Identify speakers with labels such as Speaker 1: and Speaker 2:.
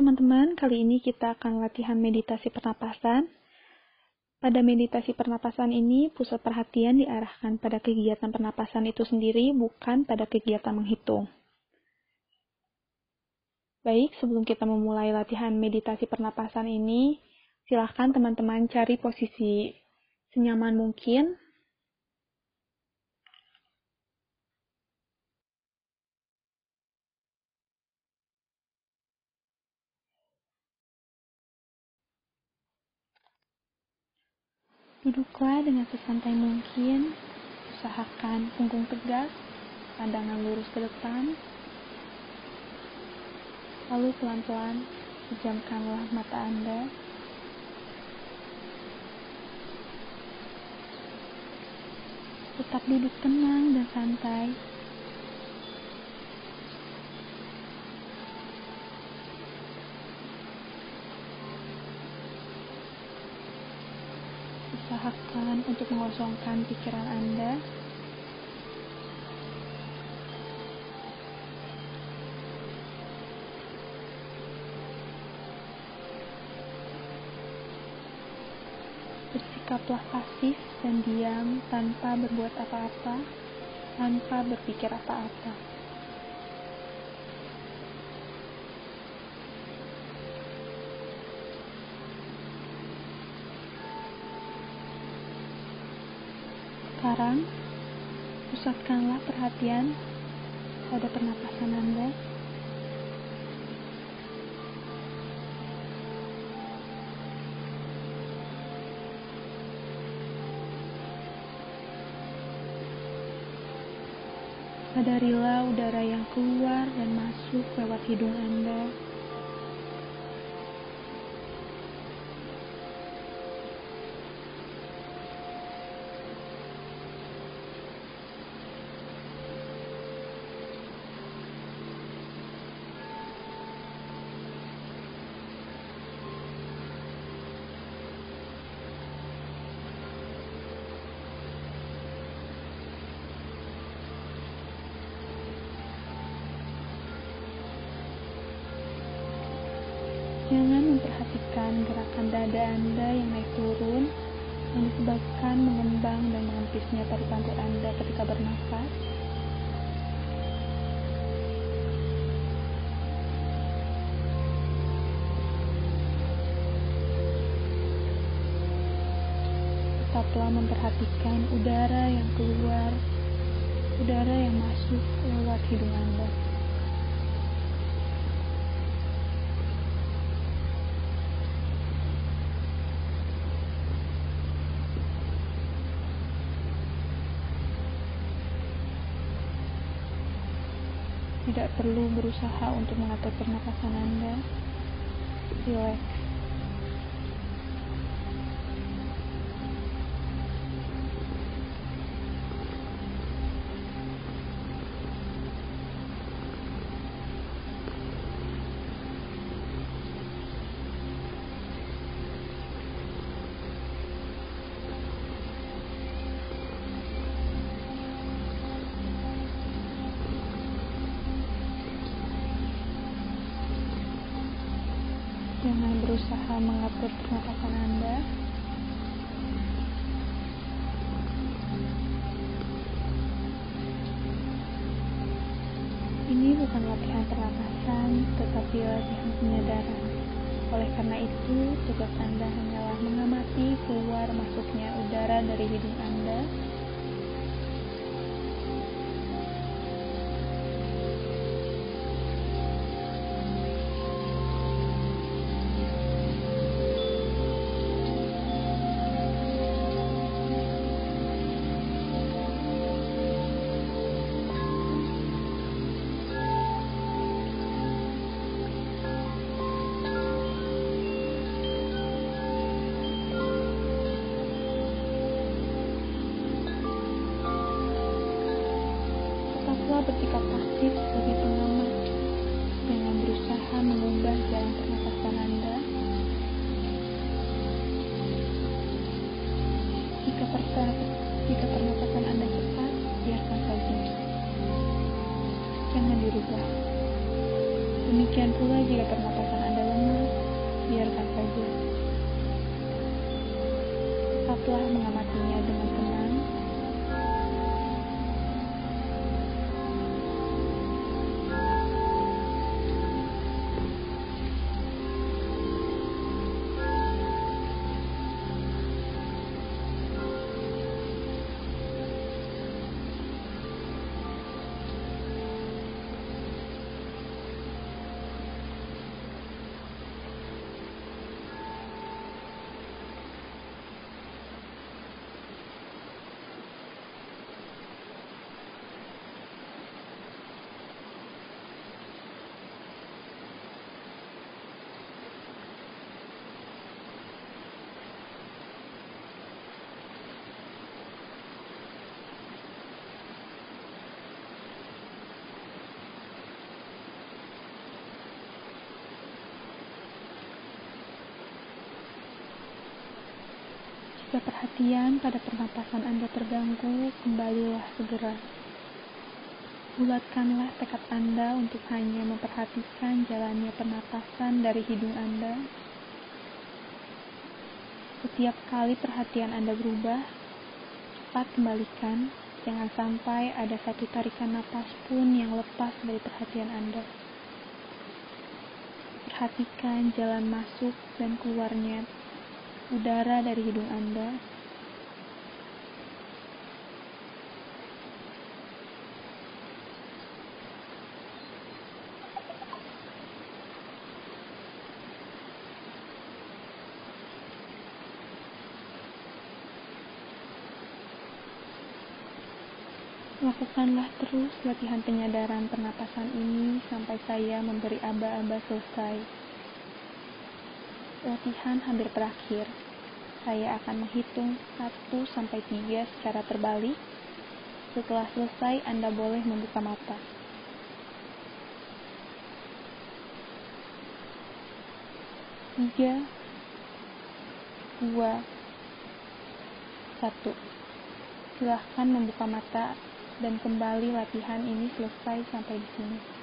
Speaker 1: teman-teman, kali ini kita akan latihan meditasi pernapasan. Pada meditasi pernapasan ini, pusat perhatian diarahkan pada kegiatan pernapasan itu sendiri, bukan pada kegiatan menghitung. Baik, sebelum kita memulai latihan meditasi pernapasan ini, silahkan teman-teman cari posisi senyaman mungkin Duduklah dengan sesantai mungkin, usahakan punggung tegak, pandangan lurus ke depan, lalu pelan-pelan pejamkanlah mata Anda. Tetap duduk tenang dan santai, usahakan untuk mengosongkan pikiran Anda. Bersikaplah pasif dan diam tanpa berbuat apa-apa, tanpa berpikir apa-apa. Sekarang, pusatkanlah perhatian pada pernapasan Anda. Sadarilah udara yang keluar dan masuk lewat hidung Anda. Jangan memperhatikan gerakan dada Anda yang naik turun yang disebabkan mengembang dan mengempisnya paru pantai Anda ketika bernafas. Tetaplah memperhatikan udara yang keluar, udara yang masuk lewat hidung Anda. Tidak perlu berusaha untuk mengatur pernapasan Anda. Relax. Jangan berusaha mengatur pernapasan Anda. Ini bukan latihan pernapasan, tetapi latihan penyadaran. Oleh karena itu, tugas Anda hanyalah mengamati keluar masuknya udara dari hidung Anda Jangan dirubah. Jika perhatian pada pernapasan Anda terganggu, kembalilah segera. Bulatkanlah tekad Anda untuk hanya memperhatikan jalannya pernapasan dari hidung Anda. Setiap kali perhatian Anda berubah, cepat kembalikan. Jangan sampai ada satu tarikan napas pun yang lepas dari perhatian Anda. Perhatikan jalan masuk dan keluarnya udara dari hidung Anda. Lakukanlah terus latihan penyadaran pernapasan ini sampai saya memberi aba-aba selesai latihan hampir berakhir. Saya akan menghitung 1 sampai 3 secara terbalik. Setelah selesai, Anda boleh membuka mata. Tiga, dua, satu. Silahkan membuka mata dan kembali latihan ini selesai sampai di sini.